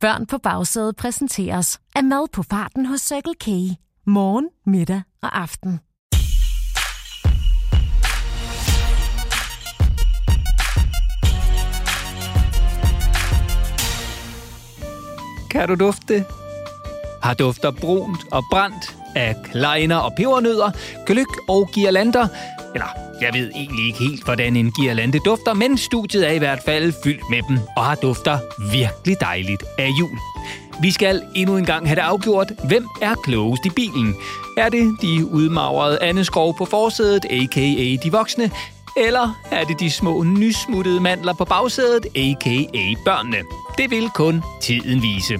Børn på bagsædet præsenteres af mad på farten hos Circle K. Morgen, middag og aften. Kan du dufte det? Har dufter brunt og brændt af kleiner og pebernødder, gløk og girlander. Eller, jeg ved egentlig ikke helt, hvordan en girlande dufter, men studiet er i hvert fald fyldt med dem og har dufter virkelig dejligt af jul. Vi skal endnu en gang have det afgjort. Hvem er klogest i bilen? Er det de udmagrede andeskov på forsædet, a.k.a. de voksne? Eller er det de små nysmuttede mandler på bagsædet, a.k.a. børnene? Det vil kun tiden vise.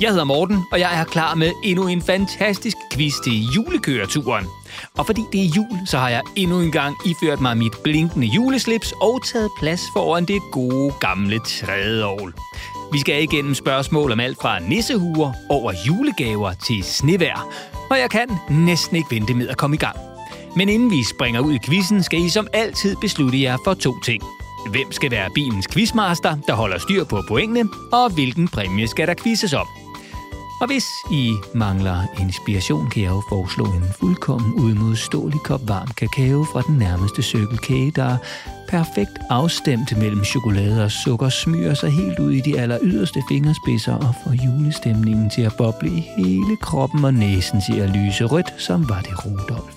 Jeg hedder Morten, og jeg er klar med endnu en fantastisk quiz til julekøreturen. Og fordi det er jul, så har jeg endnu en gang iført mig mit blinkende juleslips og taget plads foran det gode gamle trædeovl. Vi skal igennem spørgsmål om alt fra nissehuer over julegaver til snevær. Og jeg kan næsten ikke vente med at komme i gang. Men inden vi springer ud i quizzen, skal I som altid beslutte jer for to ting. Hvem skal være bilens quizmaster, der holder styr på pointene, og hvilken præmie skal der quizzes om? Og hvis I mangler inspiration, kan jeg jo foreslå en fuldkommen udmodståelig kop varm kakao fra den nærmeste cykelkage, der perfekt afstemt mellem chokolade og sukker smyrer sig helt ud i de aller yderste fingerspidser og får julestemningen til at boble i hele kroppen og næsen til at lyse rødt, som var det Rudolf.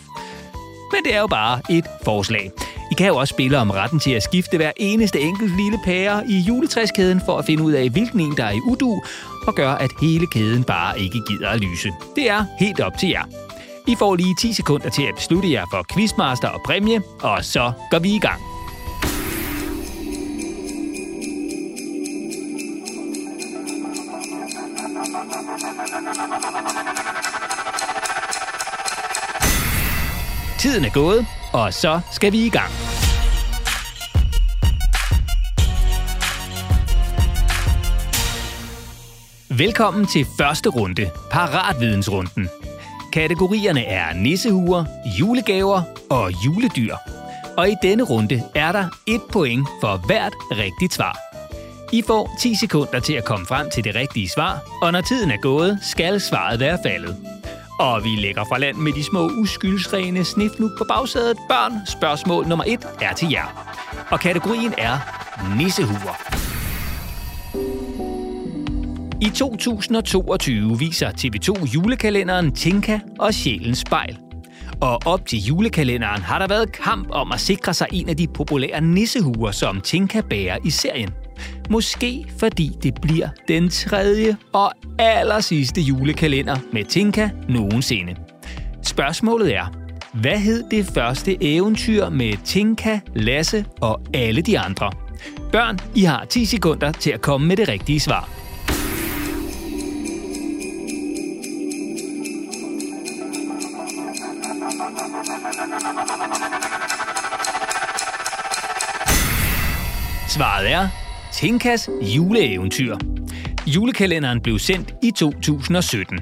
Men det er jo bare et forslag. I kan jo også spille om retten til at skifte hver eneste enkelt lille pære i juletræskæden for at finde ud af, hvilken en, der er i udu, og gøre, at hele kæden bare ikke gider at lyse. Det er helt op til jer. I får lige 10 sekunder til at beslutte jer for quizmaster og præmie, og så går vi i gang. Tiden er gået, og så skal vi i gang. Velkommen til første runde, Paratvidensrunden. Kategorierne er nissehuer, julegaver og juledyr. Og i denne runde er der et point for hvert rigtigt svar. I får 10 sekunder til at komme frem til det rigtige svar, og når tiden er gået, skal svaret være faldet. Og vi lægger fra land med de små uskyldsrene snifnuk på bagsædet. Børn, spørgsmål nummer 1 er til jer. Og kategorien er nissehuer. I 2022 viser TV2 julekalenderen Tinka og Sjælens Spejl. Og op til julekalenderen har der været kamp om at sikre sig en af de populære nissehuer, som Tinka bærer i serien. Måske fordi det bliver den tredje og aller sidste julekalender med Tinka nogensinde. Spørgsmålet er, hvad hed det første eventyr med Tinka, Lasse og alle de andre? Børn, I har 10 sekunder til at komme med det rigtige svar. Svaret er Tinkas juleeventyr. Julekalenderen blev sendt i 2017.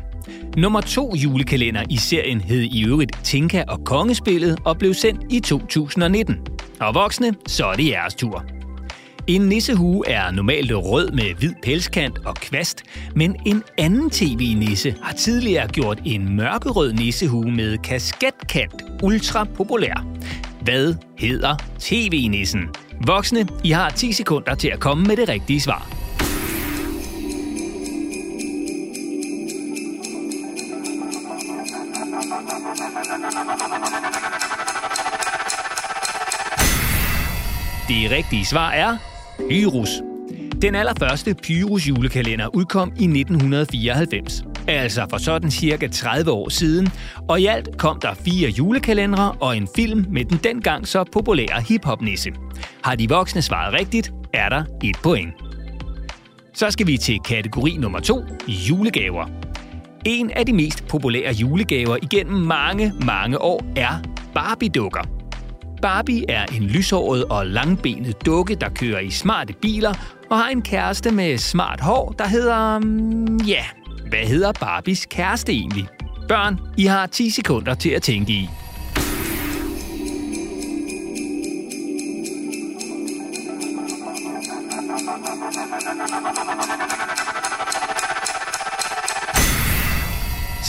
Nummer to julekalender i serien hed i øvrigt Tinka og Kongespillet og blev sendt i 2019. Og voksne, så er det jeres tur. En nissehue er normalt rød med hvid pelskant og kvast, men en anden tv-nisse har tidligere gjort en mørkerød nissehue med kasketkant ultra populær. Hvad hedder tv-nissen? Voksne, I har 10 sekunder til at komme med det rigtige svar. Det rigtige svar er Pyrus. Den allerførste Pyrus julekalender udkom i 1994, altså for sådan cirka 30 år siden, og i alt kom der fire julekalendere og en film med den dengang så populære hiphop-nisse. Har de voksne svaret rigtigt, er der et point. Så skal vi til kategori nummer 2, julegaver. En af de mest populære julegaver igennem mange, mange år er Barbie-dukker. Barbie er en lyshåret og langbenet dukke, der kører i smarte biler og har en kæreste med smart hår, der hedder... Mm, ja, hvad hedder Barbies kæreste egentlig? Børn, I har 10 sekunder til at tænke i.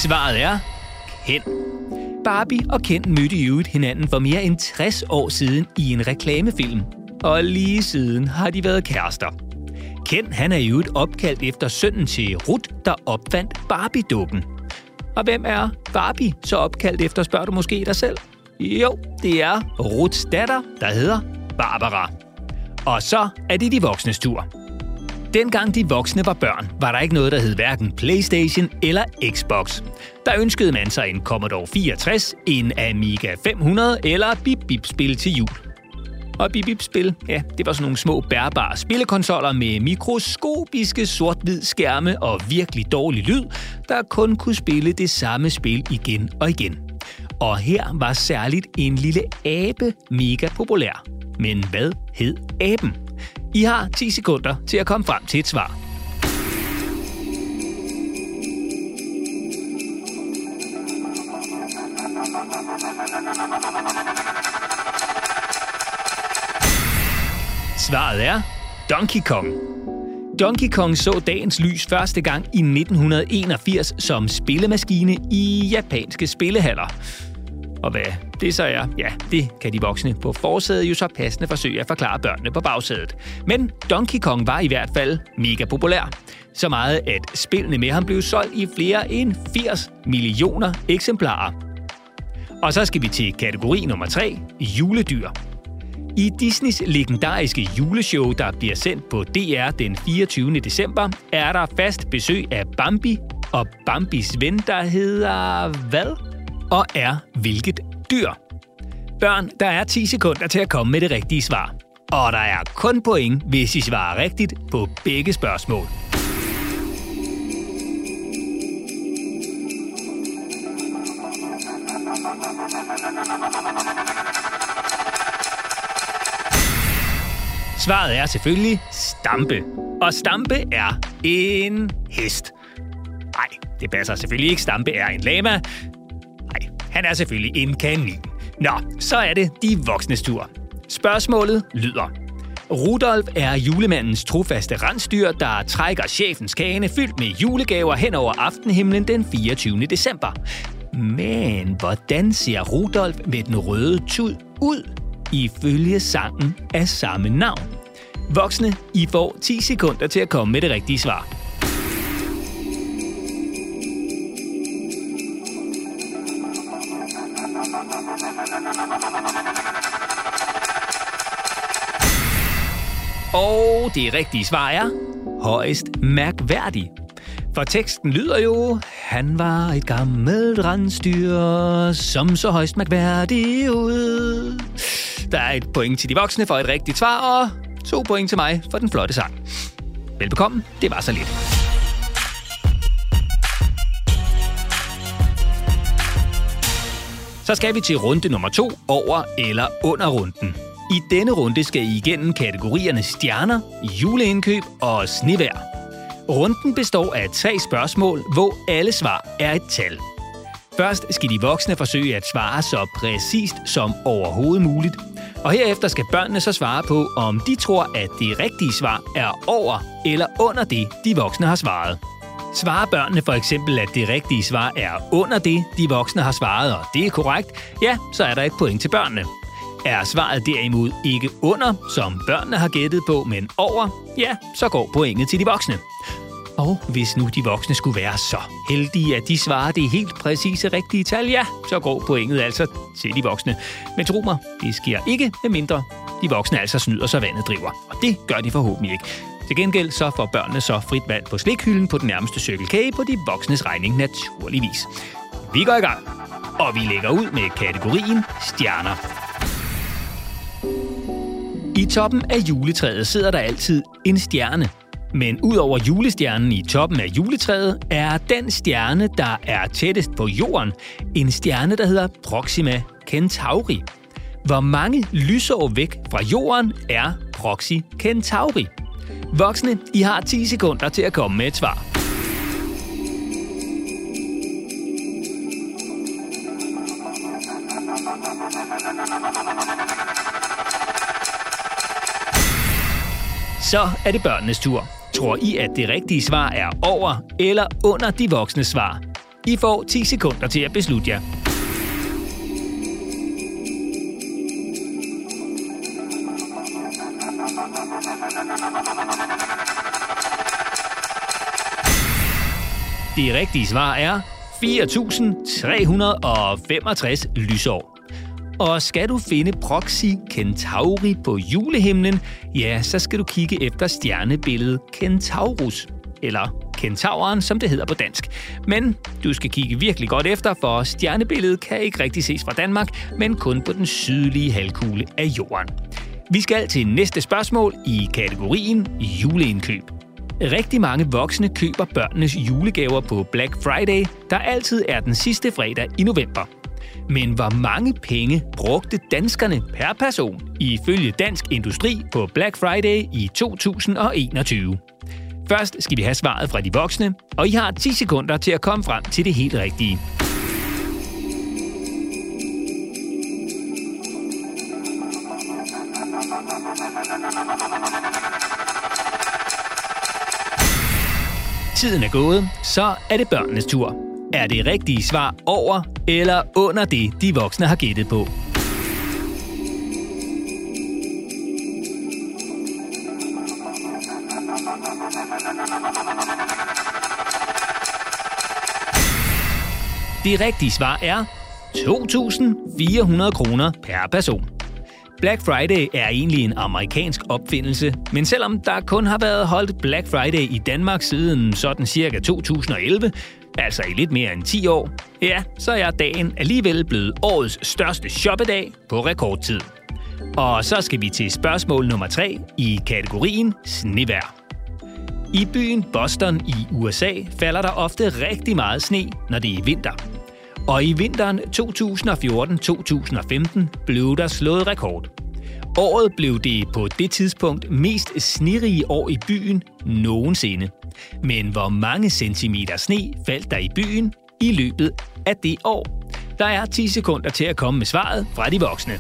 Svaret er Ken. Barbie og Ken mødte i øvrigt hinanden for mere end 60 år siden i en reklamefilm. Og lige siden har de været kærester. Ken han er i øvrigt opkaldt efter sønnen til Ruth, der opfandt Barbie-dukken. Og hvem er Barbie så opkaldt efter, spørger du måske dig selv? Jo, det er Ruths datter, der hedder Barbara. Og så er det de voksnes tur. Dengang de voksne var børn, var der ikke noget, der hed hverken PlayStation eller Xbox. Der ønskede man sig en Commodore 64, en Amiga 500 eller Bip-Bip-spil til jul. Og Bip-Bip-spil, ja, det var sådan nogle små bærbare spillekonsoller med mikroskopiske sort-hvid skærme og virkelig dårlig lyd, der kun kunne spille det samme spil igen og igen. Og her var særligt en lille abe mega populær. Men hvad hed aben? I har 10 sekunder til at komme frem til et svar. Svaret er Donkey Kong. Donkey Kong så dagens lys første gang i 1981 som spillemaskine i japanske spillehaller. Og hvad det så er, ja, det kan de voksne på forsædet jo så passende forsøge at forklare børnene på bagsædet. Men Donkey Kong var i hvert fald mega populær. Så meget, at spillene med ham blev solgt i flere end 80 millioner eksemplarer. Og så skal vi til kategori nummer 3, juledyr. I Disneys legendariske juleshow, der bliver sendt på DR den 24. december, er der fast besøg af Bambi og Bambis ven, der hedder hvad? Og er hvilket dyr? Børn, der er 10 sekunder til at komme med det rigtige svar. Og der er kun point, hvis I svarer rigtigt på begge spørgsmål. Svaret er selvfølgelig stampe. Og stampe er en hest. Nej, det passer selvfølgelig ikke. Stampe er en lama. Han er selvfølgelig en kanin. Nå, så er det de voksnes tur. Spørgsmålet lyder. Rudolf er julemandens trofaste rensdyr, der trækker chefens kane fyldt med julegaver hen over aftenhimlen den 24. december. Men hvordan ser Rudolf med den røde tud ud ifølge sangen af samme navn? Voksne, I får 10 sekunder til at komme med det rigtige svar. Og det rigtige svar er højst mærkværdig. For teksten lyder jo, han var et gammelt rensdyr, som så højst mærkværdig ud. Der er et point til de voksne for et rigtigt svar, og to point til mig for den flotte sang. Velbekomme, det var så lidt. Så skal vi til runde nummer to, over eller under runden. I denne runde skal I igennem kategorierne stjerner, juleindkøb og snevær. Runden består af tre spørgsmål, hvor alle svar er et tal. Først skal de voksne forsøge at svare så præcist som overhovedet muligt. Og herefter skal børnene så svare på, om de tror, at det rigtige svar er over eller under det, de voksne har svaret. Svarer børnene for eksempel, at det rigtige svar er under det, de voksne har svaret, og det er korrekt, ja, så er der et point til børnene. Er svaret derimod ikke under, som børnene har gættet på, men over, ja, så går pointet til de voksne. Og hvis nu de voksne skulle være så heldige, at de svarer det helt præcise rigtige tal, ja, så går pointet altså til de voksne. Men tro mig, det sker ikke, medmindre de voksne altså snyder, så vandet driver. Og det gør de forhåbentlig ikke. Til gengæld så får børnene så frit valg på slikhylden på den nærmeste Circle K på de voksnes regning naturligvis. Vi går i gang, og vi lægger ud med kategorien stjerner. I toppen af juletræet sidder der altid en stjerne. Men udover julestjernen i toppen af juletræet, er den stjerne, der er tættest på jorden, en stjerne, der hedder Proxima Centauri. Hvor mange lysår væk fra jorden er Proxy Centauri? Voksne, I har 10 sekunder til at komme med et svar. Så er det børnenes tur. Tror I, at det rigtige svar er over eller under de voksne svar? I får 10 sekunder til at beslutte jer. Det rigtige svar er 4.365 lysår. Og skal du finde Proxy Centauri på julehimlen, ja, så skal du kigge efter stjernebilledet Centaurus, eller Kentauren, som det hedder på dansk. Men du skal kigge virkelig godt efter, for stjernebilledet kan ikke rigtig ses fra Danmark, men kun på den sydlige halvkugle af jorden. Vi skal til næste spørgsmål i kategorien juleindkøb. Rigtig mange voksne køber børnenes julegaver på Black Friday, der altid er den sidste fredag i november. Men hvor mange penge brugte danskerne per person ifølge Dansk Industri på Black Friday i 2021? Først skal vi have svaret fra de voksne, og I har 10 sekunder til at komme frem til det helt rigtige. Tiden er gået, så er det børnenes tur. Er det rigtige svar over eller under det, de voksne har gættet på? Det rigtige svar er 2.400 kroner per person. Black Friday er egentlig en amerikansk opfindelse, men selvom der kun har været holdt Black Friday i Danmark siden sådan cirka 2011, altså i lidt mere end 10 år, ja, så er dagen alligevel blevet årets største shoppedag på rekordtid. Og så skal vi til spørgsmål nummer 3 i kategorien snevær. I byen Boston i USA falder der ofte rigtig meget sne, når det er vinter. Og i vinteren 2014-2015 blev der slået rekord. Året blev det på det tidspunkt mest snirige år i byen nogensinde. Men hvor mange centimeter sne faldt der i byen i løbet af det år? Der er 10 sekunder til at komme med svaret fra de voksne.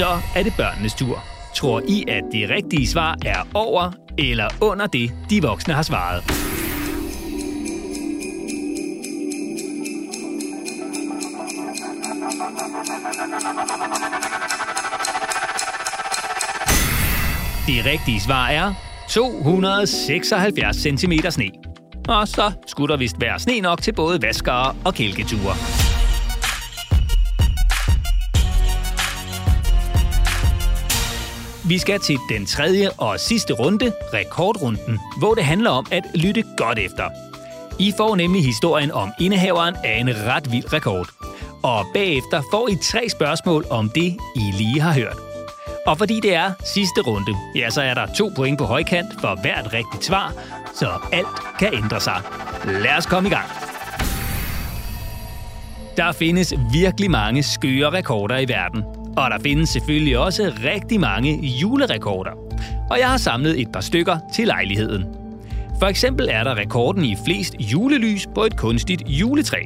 Så er det børnenes tur. Tror I, at det rigtige svar er over eller under det, de voksne har svaret? Det rigtige svar er 276 cm sne. Og så skulle der vist være sne nok til både vaskere og kælketure. Vi skal til den tredje og sidste runde, rekordrunden, hvor det handler om at lytte godt efter. I får nemlig historien om indehaveren af en ret vild rekord. Og bagefter får I tre spørgsmål om det, I lige har hørt. Og fordi det er sidste runde, ja, så er der to point på højkant for hvert rigtigt svar, så alt kan ændre sig. Lad os komme i gang. Der findes virkelig mange skøre rekorder i verden, og der findes selvfølgelig også rigtig mange julerekorder. Og jeg har samlet et par stykker til lejligheden. For eksempel er der rekorden i flest julelys på et kunstigt juletræ.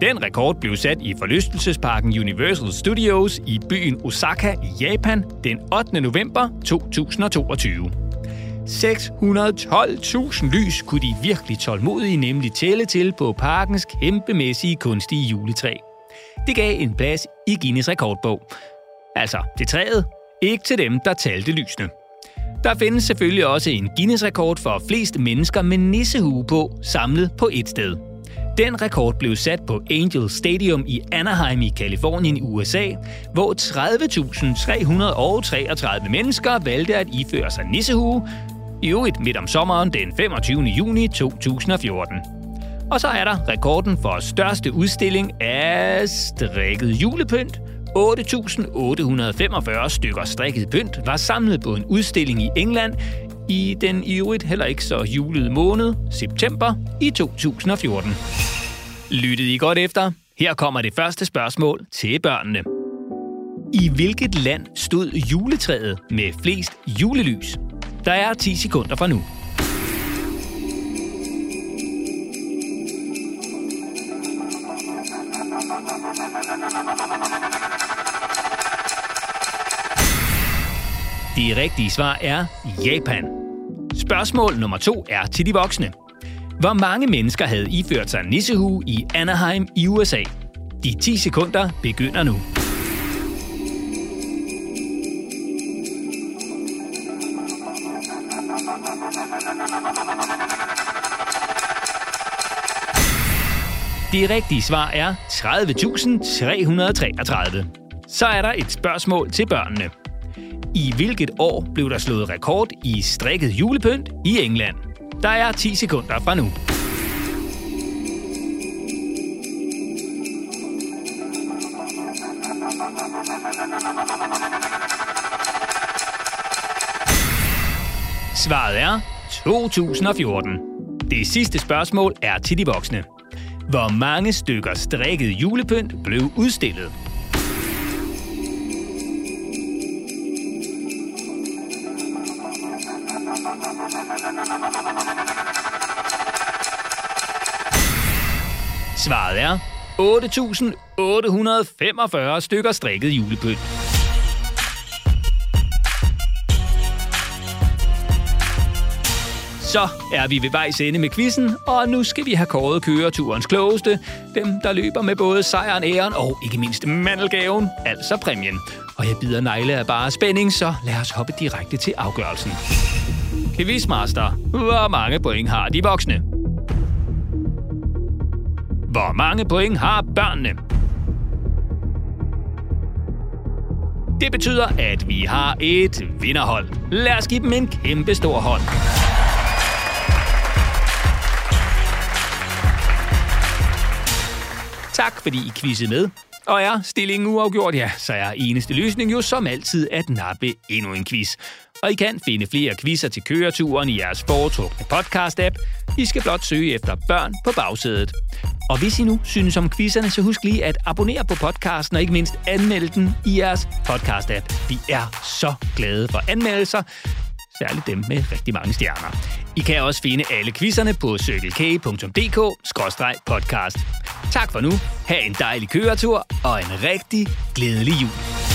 Den rekord blev sat i forlystelsesparken Universal Studios i byen Osaka i Japan den 8. november 2022. 612.000 lys kunne de virkelig tålmodige nemlig tælle til på parkens kæmpemæssige kunstige juletræ. Det gav en plads i Guinness rekordbog, Altså til træet, ikke til dem, der talte lysene. Der findes selvfølgelig også en Guinness-rekord for flest mennesker med nissehue på, samlet på et sted. Den rekord blev sat på Angel Stadium i Anaheim i Kalifornien i USA, hvor 30.333 mennesker valgte at iføre sig nissehue, i øvrigt midt om sommeren den 25. juni 2014. Og så er der rekorden for største udstilling af strikket julepynt, 8.845 stykker strikket pynt var samlet på en udstilling i England i den i øvrigt heller ikke så julede måned, september i 2014. Lyttede I godt efter? Her kommer det første spørgsmål til børnene. I hvilket land stod juletræet med flest julelys? Der er 10 sekunder fra nu. Det rigtige svar er Japan. Spørgsmål nummer to er til de voksne. Hvor mange mennesker havde iført sig nissehue i Anaheim i USA? De 10 sekunder begynder nu. Det rigtige svar er 30.333. Så er der et spørgsmål til børnene. I hvilket år blev der slået rekord i strikket julepynt i England? Der er 10 sekunder fra nu. Svaret er 2014. Det sidste spørgsmål er til de voksne. Hvor mange stykker strikket julepynt blev udstillet? Svaret er 8.845 stykker strikket julepynt. Så er vi ved vejs ende med quizzen, og nu skal vi have kåret køreturens klogeste. Dem, der løber med både sejren, æren og ikke mindst mandelgaven, altså præmien. Og jeg bider negle af bare spænding, så lad os hoppe direkte til afgørelsen. Quizmaster, hvor mange point har de voksne? Hvor mange point har børnene? Det betyder, at vi har et vinderhold. Lad os give dem en kæmpe stor hånd. Tak fordi I quizzede med. Og er stillingen uafgjort, ja, så er eneste løsning jo som altid at nappe endnu en quiz. Og I kan finde flere quizzer til køreturen i jeres foretrukne podcast-app. I skal blot søge efter børn på bagsædet. Og hvis I nu synes om quizzerne, så husk lige at abonnere på podcasten og ikke mindst anmelde den i jeres podcast-app. Vi er så glade for anmeldelser, særligt dem med rigtig mange stjerner. I kan også finde alle quizzerne på cykelk.dk-podcast. Tak for nu. Ha' en dejlig køretur og en rigtig glædelig jul.